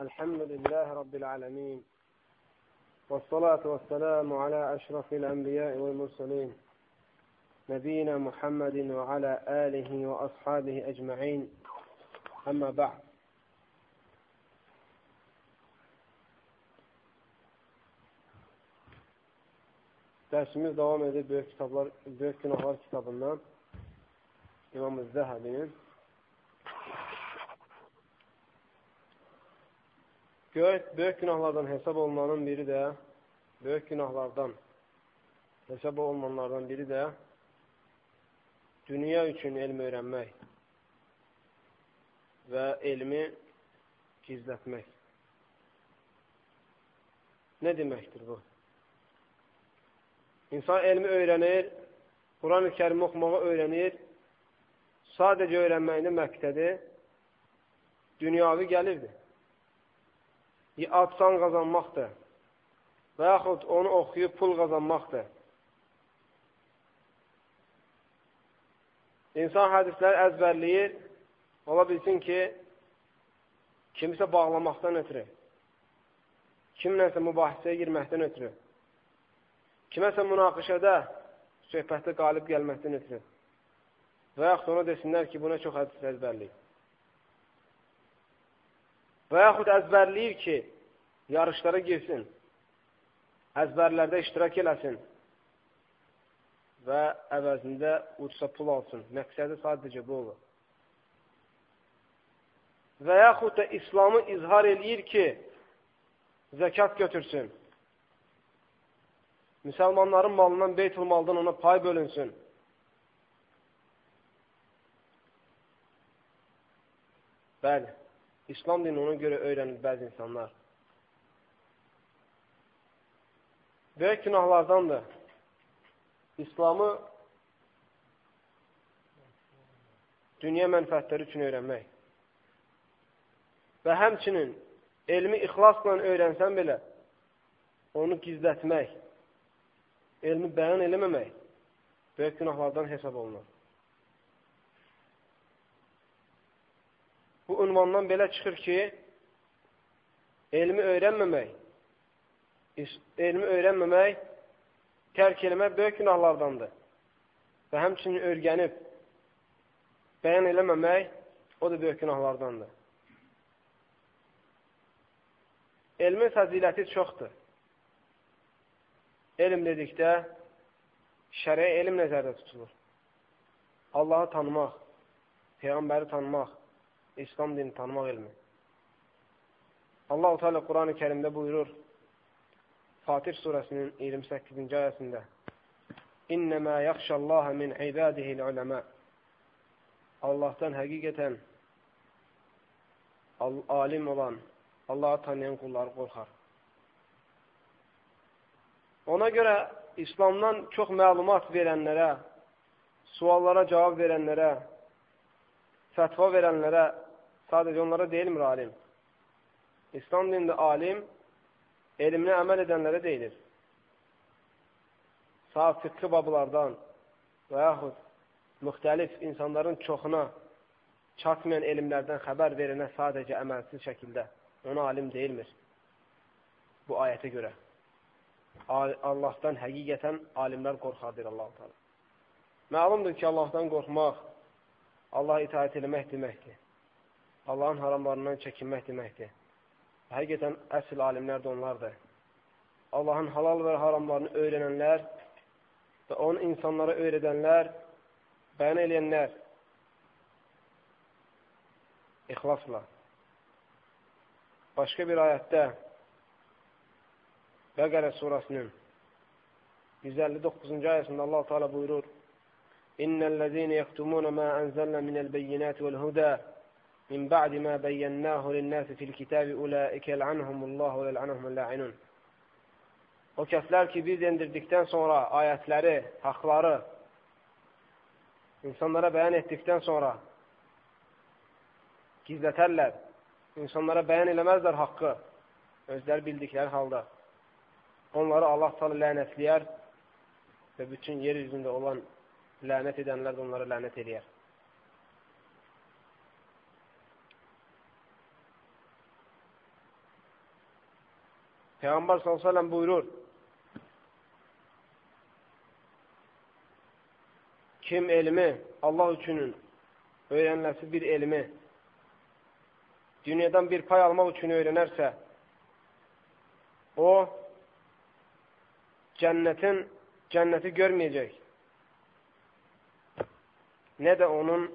الحمد لله رب العالمين والصلاة والسلام على أشرف الأنبياء والمرسلين نبينا محمد وعلى آله وأصحابه أجمعين. أما بعد. Dərsimiz davam edir Böyük kitablar, Böyük Günahlar kitabından. İmam Zəhəbinin Böyük günahlardan hesab olunanın biri də, böyük günahlardan hesab olunanlardan biri də dünya üçün elm öyrənmək və elmi gizlətmək. Nə deməkdir bu? İnsan elmi öyrənir, Quran-ı kərimi oxumağı öyrənir, sadəcə öyrənməyinin məqsədi dünyavi gəlirdir ad-san qazanmaqdır və yaxud onu oxuyub pul qazanmaqdır. İnsan hədisləri əzbərləyir, ola bilsin ki, kimisə bağlamaqdan ötürü, kimləsə mübahisəyə girməkdən ötürü, kiməsə münaqişədə, söhbətdə qalib gəlməkdən ötürü. Və yaxud ona desinlər ki, buna çox hədis əzbərləyir. Və yaxud əzbərləyir ki, yarışlara girsin, əzbərlərdə iştirak eləsin və əvəzində uçsa pul alsın. Məqsədi sadəcə bu olur. Və yaxud da İslamı izhar eləyir ki, zəkat götürsün. Müsəlmanların malından, beytul maldan ona pay bölünsün. Bəli. İslam dini ona görə öyrənir bəzi insanlar. Böyük günahlardandır. İslamı dünya mənfəətləri üçün öyrənmək. Və həmçinin elmi ixlasla öyrənsən belə, onu gizlətmək, elmi bəyan eləməmək böyük günahlardan hesab olunur. Bu ünvandan belə çıxır ki, elmi öyrənməmək, elmi öyrənməmək, tərk eləmək böyük günahlardandır. Və həmçinin örgənib, bəyan eləməmək, o da böyük günahlardandır. Elmin fəziləti çoxdur. Elm dedikdə, şərəyə elm nəzərdə tutulur. Allahı tanımaq, Peyğəmbəri tanımaq, İslam dini tanımaq elmi. Allah-u Teala Quran-ı Kerimdə buyurur, Fatir surəsinin 28-ci ayəsində İnnəmə yaxşəllaha min ibadihil uləmə Allahdan həqiqətən alim olan, Allahı tanıyan qulları qorxar. Ona görə İslamdan çox məlumat verənlərə, suallara cavab verənlərə, fətva verənlərə Sadəcə onlara deyilmir alim. İslam dinində alim elminə əməl edənlərə deyilir. Sağ fiqhi bablardan və yaxud müxtəlif insanların çoxuna çatmayan elmlərdən xəbər verənə sadəcə əməlsiz şəkildə ona alim deyilmir. Bu ayətə görə. Allahdan həqiqətən alimlər qorxadır Allah-u Teala. Məlumdur ki, Allahdan qorxmaq, Allah itaət eləmək deməkdir. Allahın haramlarından çəkinmək deməkdir. Həqiqətən əsl alimlər də onlardır. Allahın halal və haramlarını öyrənənlər və onu insanlara öyrədənlər, bəyan eləyənlər ixlasla. Başqa bir ayətdə Bəqərə surəsinin 159-cu ayəsində Allah Teala buyurur: İnnellezîne yektumûne mâ enzelne minel beyyinâti vel hudâ min ba'di ma beyyennâhu linnâsi fil kitâbi ulâike yel'anhumullahu ve yel'anhumul la'inun. O kəslər ki, biz endirdikdən sonra ayətləri, haqları insanlara bəyan etdikdən sonra gizlətərlər, insanlara bəyan eləməzlər haqqı, özləri bildikləri halda. Onları Allah salı lənətləyər və bütün yer üzündə olan lənət edənlər də onlara lənət eləyər. Peyğəmbər s.ə.v buyurur, kim elmi, Allah üçünün öyrəniləsi bir elmi dünyadan bir pay almaq üçün öyrənərsə, o cənnətin cənnəti görməyəcək. Nə də onun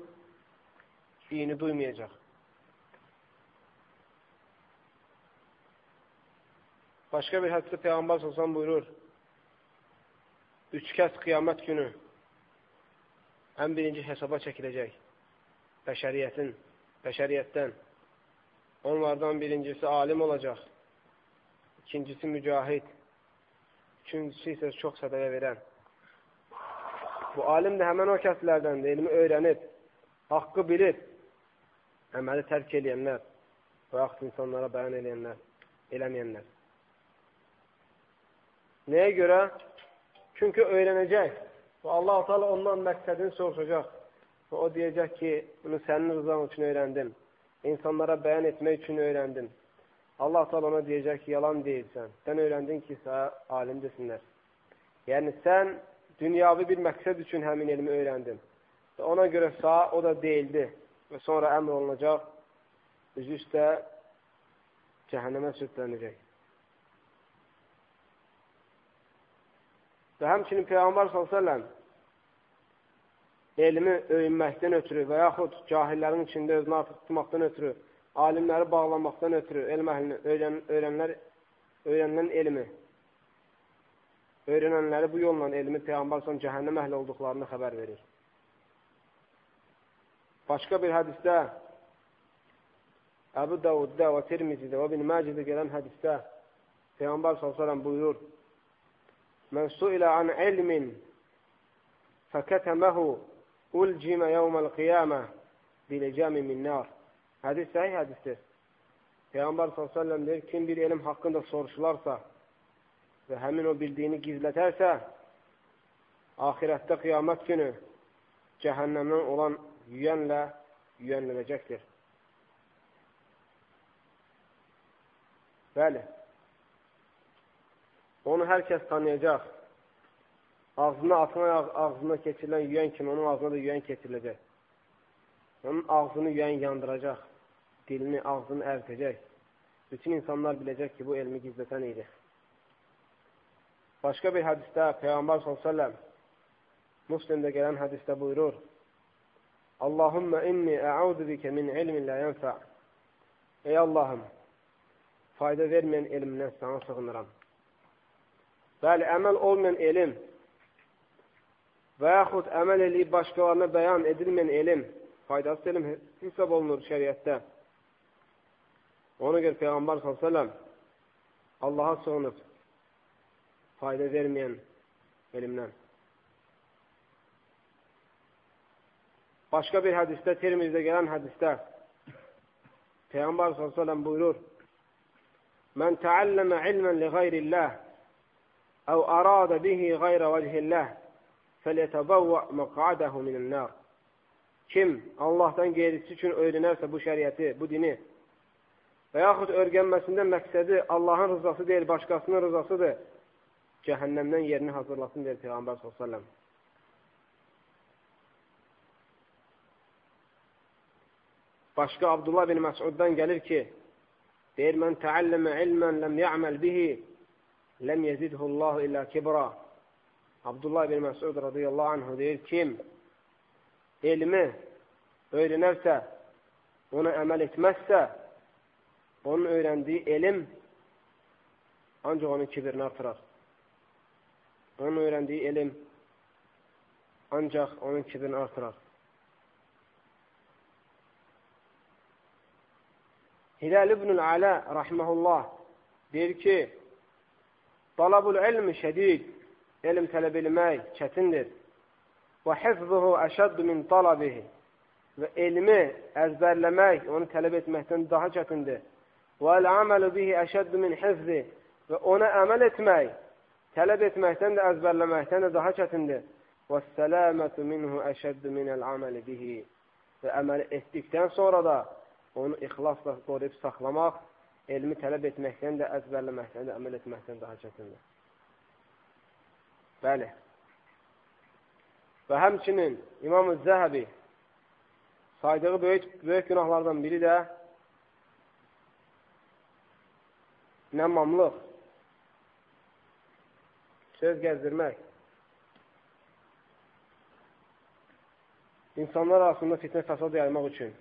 iyini duymayacaq. Başqa bir hədisdə Peyğəmbər sallallahu buyurur: Üç kəs qiyamət günü ən birinci hesaba çəkiləcək. Bəşəriyyətin, bəşəriyyətdən. Onlardan birincisi alim olacaq. İkincisi mücahid. Üçüncüsü isə çox sədəyə verən. Bu alim də həmən o kəslərdəndir. Elmi öyrənib, haqqı bilib, əməli tərk eləyənlər və yaxud insanlara bəyan eləyənlər, eləməyənlər. Nəyə görə? Çünki öyrənəcək. Və Allah-u Teala ondan məqsədini soruşacaq. Və o deyəcək ki, bunu sənin rızan üçün öyrəndim. İnsanlara bəyan etmək üçün öyrəndim. Allah Teala ona deyəcək ki, yalan deyilsən. Sən öyrəndin ki, sənə alim desinlər. Yəni, sən dünyavi bir məqsəd üçün həmin elmi öyrəndin. Və ona görə sağ o da deyildi. Və sonra əmr olunacaq, üzü üstə cəhənnəmə sürtlənəcək. Və həmçinin Peyğəmbər s.ə.v elmi öyünməkdən ötürü və yaxud cahillərin içində özünü artıq tutmaqdan ötürü, alimləri bağlamaqdan ötürü, elm əhlini, öyrən, öyrənlər, öyrənilən elmi, öyrənənləri bu yolla elmi Peyğəmbər s.ə.v cəhənnəm əhli olduqlarını xəbər verir. Başqa bir hədisdə Əbu Davudda və Tirmizidə və bin Məcidə gələn hədisdə Peyğəmbər s.ə.v buyurur, Mən suilə an ilmin fəkətəməhu ulcimə yevməl qiyamə biləcəmi minnar. Hədis səhih hədisdir. Peyğəmbər s.ə.v deyir, kim bir elm haqqında soruşularsa və həmin o bildiyini gizlətərsə, ahirətdə qiyamət günü cəhənnəmdən olan yüyənlə yüyənlənəcəkdir. Bəli. Onu hər kəs tanıyacaq. Ağzına atına ağzına keçirilən yüyən kimi onun ağzına da yüyən keçiriləcək. Onun ağzını yüyən yandıracaq. Dilini, ağzını əritəcək. Bütün insanlar biləcək ki, bu elmi gizlətən idi. Başqa bir hədisdə Peyğəmbər s.ə.v Muslimdə gələn hədisdə buyurur Allahümmə inni əudu bikə min ilmin lə yənfə Ey Allahım, fayda verməyən elmindən sana sığınıram. Bəli, əməl olmayan elm və yaxud əməl eləyib başqalarına bəyan edilməyən elm, faydasız elm hesab olunur şəriətdə. Ona görə Peyğəmbər s.ə.v Allaha sığınıb fayda verməyən elmdən. Başqa bir hədisdə, Tirmizdə gələn hədisdə Peyğəmbər s.ə.v buyurur Mən təəlləmə ilmən li qeyrilləh أو أراد به غير وجه الله فليتبوأ مقعده minəl-nar. Kim Allahdan qeyrisi üçün öyrənərsə bu şəriəti, bu dini və yaxud öyrənməsində məqsədi Allahın rızası deyil, başqasının rızasıdır, cəhənnəmdən yerini hazırlasın deyir Peyğəmbər s.ə.v. Başqa Abdullah bin Məsuddan gəlir ki, deyir, mən təəlləmə ilmən ləm yə'məl bihi lem yezidhullahu illa kibra. Abdullah bin Mesud radıyallahu anh değil kim ilmi öğrenirse, onu emel etmezse, onun öğrendiği ilim ancak onun kibirini artırar. Onun öğrendiği ilim ancak onun kibirini artırar. Hilal ibn-i Ala rahmehullah der ki Talabul ilmi şədid. Elm tələb etmək çətindir. Və hifzuhu əşəddu min talabihi. Və elmi əzbərləmək, onu tələb etməkdən daha çətindir. Və əl-əməlu bihi əşəddu min hifzi. Və ona əməl etmək, tələb etməkdən də əzbərləməkdən də daha çətindir. Və sələmətu minhu əşəddu minəl əməli bihi. Və əməl etdikdən sonra da onu ixlasla qoruyub saxlamaq elmi tələb etməkdən də, əzbərləməkdən də, əməl etməkdən daha çətindir. Bəli. Və həmçinin İmam-ı Zəhəbi saydığı böyük, böyük günahlardan biri də nəmmamlıq, söz gəzdirmək, insanlar arasında fitnə fəsad yaymaq üçün.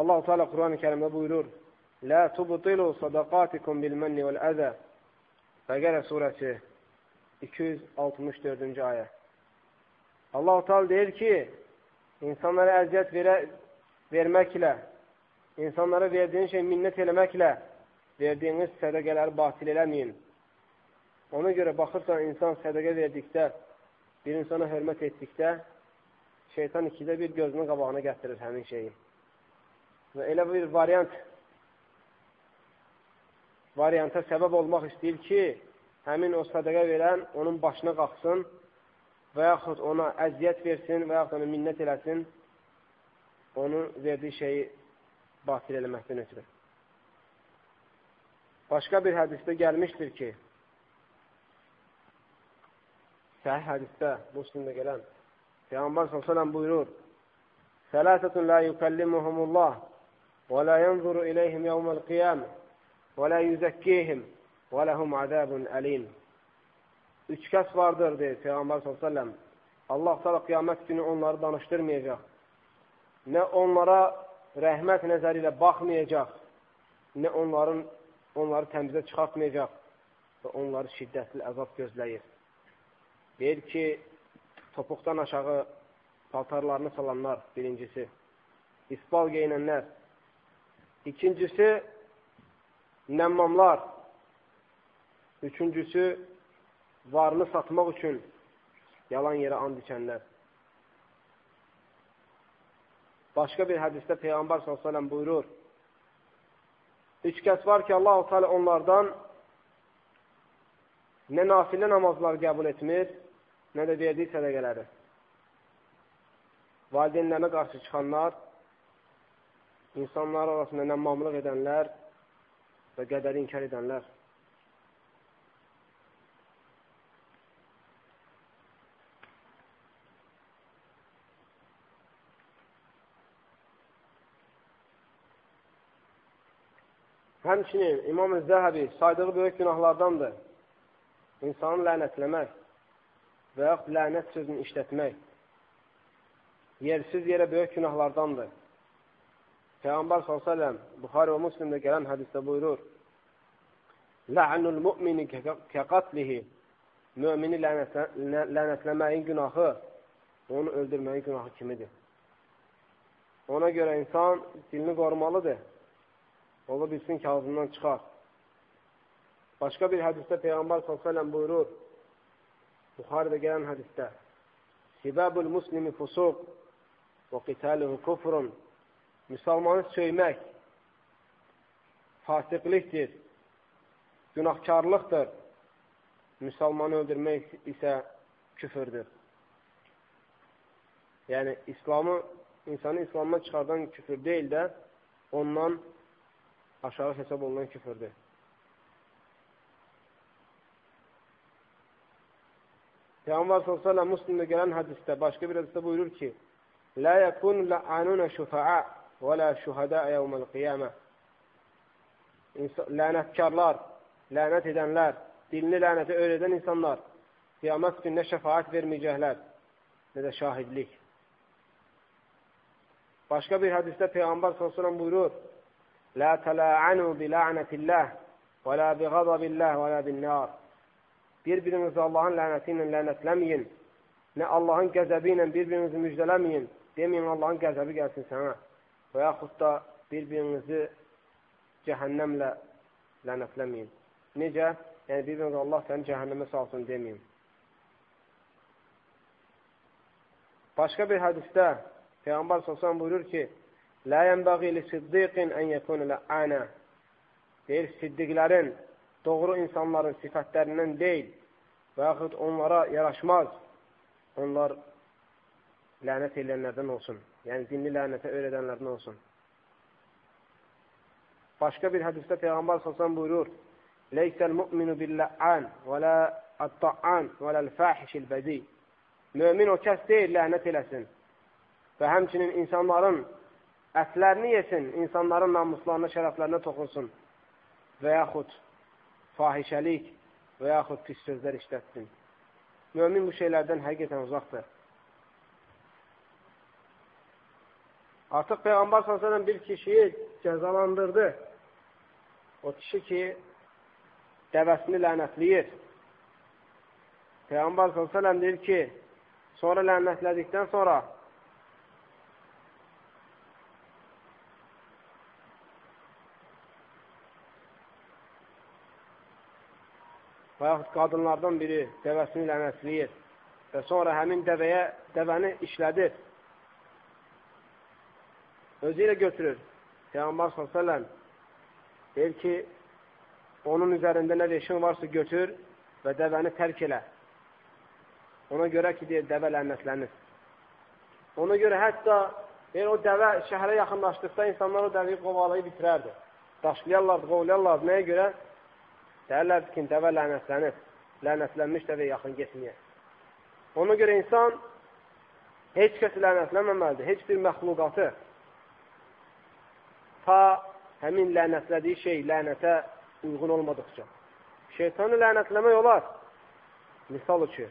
Allah-u Teala Quran-ı Kerimdə buyurur, Lə tubtilu sadaqatikum bil mənni vəl əzə Bəqərə surəsi 264-cü ayə. Allah-u Teala deyir ki, insanlara əziyyət verə, verməklə, insanlara verdiyin şey minnət eləməklə verdiyiniz sədəqələri batil eləməyin. Ona görə baxırsan, insan sədəqə verdikdə, bir insana hörmət etdikdə, şeytan ikidə bir gözünün qabağına gətirir həmin şeyi. Və elə bir variant varianta səbəb olmaq istəyir ki, həmin o sədəqə verən onun başına qalxsın və yaxud ona əziyyət versin və yaxud ona minnət eləsin, onun verdiyi şeyi batil eləməkdən ötürü. Başqa bir hədisdə gəlmişdir ki, səhih hədisdə, muslimdə gələn, Peyğəmbər s.ə.v buyurur, Sələsətun la yükəllimuhumullah iləyhim yevməl qiyamə və la yüzəkkihim və ləhum azabun əlim. Üç kəs vardır, deyir Peyğəmbər s.ə.v. Allah s.ə.v. qiyamət günü onları danışdırmayacaq. Nə onlara rəhmət nəzəri ilə baxmayacaq, nə onların onları təmizə çıxartmayacaq və onları şiddətli əzab gözləyir. Deyir ki, topuqdan aşağı paltarlarını salanlar birincisi, isbal geyinənlər, ikincisi nəmmamlar, üçüncüsü varını satmaq üçün yalan yerə and içənlər. Başqa bir hədisdə Peyğəmbər s.ə.v buyurur, üç kəs var ki, Allah-u Teala onlardan nə nafilə namazlar qəbul etmir, nə də verdiyi sədəqələri. Valideynlərinə qarşı çıxanlar, insanlar arasında nəmmamlıq edənlər və qədəri inkar edənlər. Həmçinin İmam-ı Zəhəbi saydığı böyük günahlardandır. İnsanı lənətləmək və yaxud lənət sözünü işlətmək yersiz yerə böyük günahlardandır. Peyğəmbər s.ə.v Buxarə və Müslimdə gələn hədisdə buyurur, Lə'nul mu'mini kəqatlihi Mümini lənətlə, lənətləməyin günahı onu öldürməyin günahı kimidir. Ona görə insan dilini qorumalıdır. Ola bilsin ki, ağzından çıxar. Başqa bir hədisdə Peyğəmbər s.ə.v buyurur, Buxarədə gələn hədisdə Sibabul muslimi fusuq və qitaluhu kufrun Müsəlmanı söymək fasiqlikdir, günahkarlıqdır. Müsəlmanı öldürmək isə küfürdür. Yəni, İslamı, insanı İslamdan çıxardan küfür deyil də, ondan aşağı hesab olunan küfürdür. Peyğəmbər s.ə.v Müslimdə gələn hədisdə, başqa bir hədisdə buyurur ki, Lə yəkun lə'anunə şüfəə və lə şühədə yevməl qiyamə Lənətkarlar, lənət edənlər, dilini lənətə öyrədən insanlar qiyamət gününə şəfaət verməyəcəklər, nə də şahidlik. Başqa bir hədisdə Peyğəmbər s.ə.v buyurur, Lə tələ'anu bi la'nətilləh və lə bi qadabilləh və lə bin nar Bir-birinizi Allahın lənəti ilə lənətləməyin. Nə Allahın qəzəbi ilə bir-birinizi müjdələməyin. Deməyin, Allahın qəzəbi gəlsin sənə. Və yaxud da bir-birinizi cəhənnəmlə lənətləməyin. Necə? Yəni, bir-birinizi Allah səni cəhənnəmə salsın deməyin. Başqa bir hədisdə Peyğəmbər s.ə.v buyurur ki, Lə yənbəği li siddiqin ən yəkun lə'ənə Deyir, siddiqlərin doğru insanların sifətlərindən deyil və yaxud onlara yaraşmaz, onlar lənət edənlərdən olsun. Yəni, dinli lənətə öyrədənlərdən olsun. Başqa bir hədisdə Peyğəmbər sallallahu buyurur: "Leysel mu'minu bil-la'an və la at-ta'an və la-l-fahişil bəzi." Mömin o kəs deyil, lənət eləsin. Və həmçinin insanların ətlərini yesin, insanların namuslarına, şərəflərinə toxunsun və yaxud fahişəlik və yaxud pis sözlər işlətsin. Mömin bu şeylərdən həqiqətən uzaqdır. Artıq Peyğəmbər s.ə.v bir kişiyi cəzalandırdı. O kişi ki, dəvəsini lənətləyir. Peyğəmbər s.ə.v deyir ki, sonra lənətlədikdən sonra və yaxud qadınlardan biri dəvəsini lənətləyir və sonra həmin dəvəyə, dəvəni işlədir. Özü ilə götürür. Peyğəmbər s.ə.v deyir ki, onun üzərində nə veşin varsa götür və dəvəni tərk elə. Ona görə ki, deyir, dəvə lənətlənir. Ona görə hətta deyir, o dəvə şəhərə yaxınlaşdıqda insanlar o dəvəyi qovalayıb bitirərdi. Daşlayarlardı, qovlayarlardı. Nəyə görə? Deyərlər ki, dəvə lənətlənir. Lənətlənmiş dəvə yaxın getməyə. Ona görə insan heç kəsi lənətlənməməlidir. Heç bir məxluqatı ta həmin lənətlədiyi şey lənətə uyğun olmadıqca. Şeytanı lənətləmək olar. Misal üçün.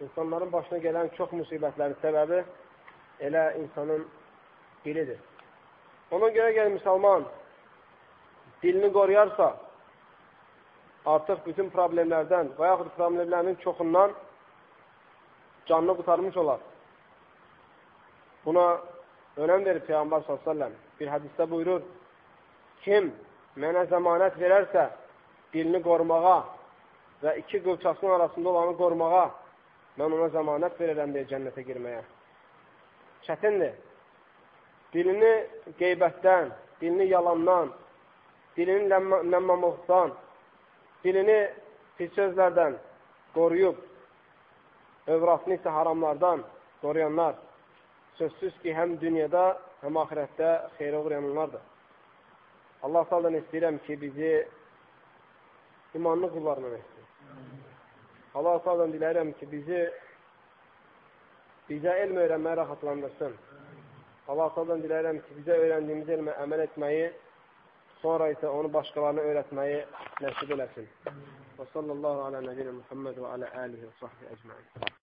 İnsanların başına gələn çox müsibətlərin səbəbi elə insanın dilidir. Ona görə gəl müsəlman dilini qoruyarsa, artıq bütün problemlərdən və yaxud problemlərin çoxundan canını qutarmış olar. Buna önəm verir Peyğəmbər s.ə.v. Bir hədisdə buyurur, kim mənə zəmanət verərsə, dilini qorumağa və iki qılçasının arasında olanı qorumağa, mən ona zəmanət verirəm deyə cənnətə girməyə. Çətindir dilini qeybətdən, dilini yalandan, dilini ləmmamlıqdan, dilini pis sözlərdən qoruyub, övratını isə haramlardan qoruyanlar, sözsüz ki, həm dünyada, həm ahirətdə xeyrə uğrayanlardır. Allah saldan istəyirəm ki, bizi imanlı qullarla etsin. Allah saldan diləyirəm ki, bizi bizə elm öyrənməyə rahatlandırsın. Allah-dan diləyirəm ki, bizə öyrəndiyimiz elmə əməl etməyi, sonra isə onu başqalarına öyrətməyi nəsib eləsin. Və sallallahu alə nəbiyyə Muhammed və alə əlihi və sahbi əcməin.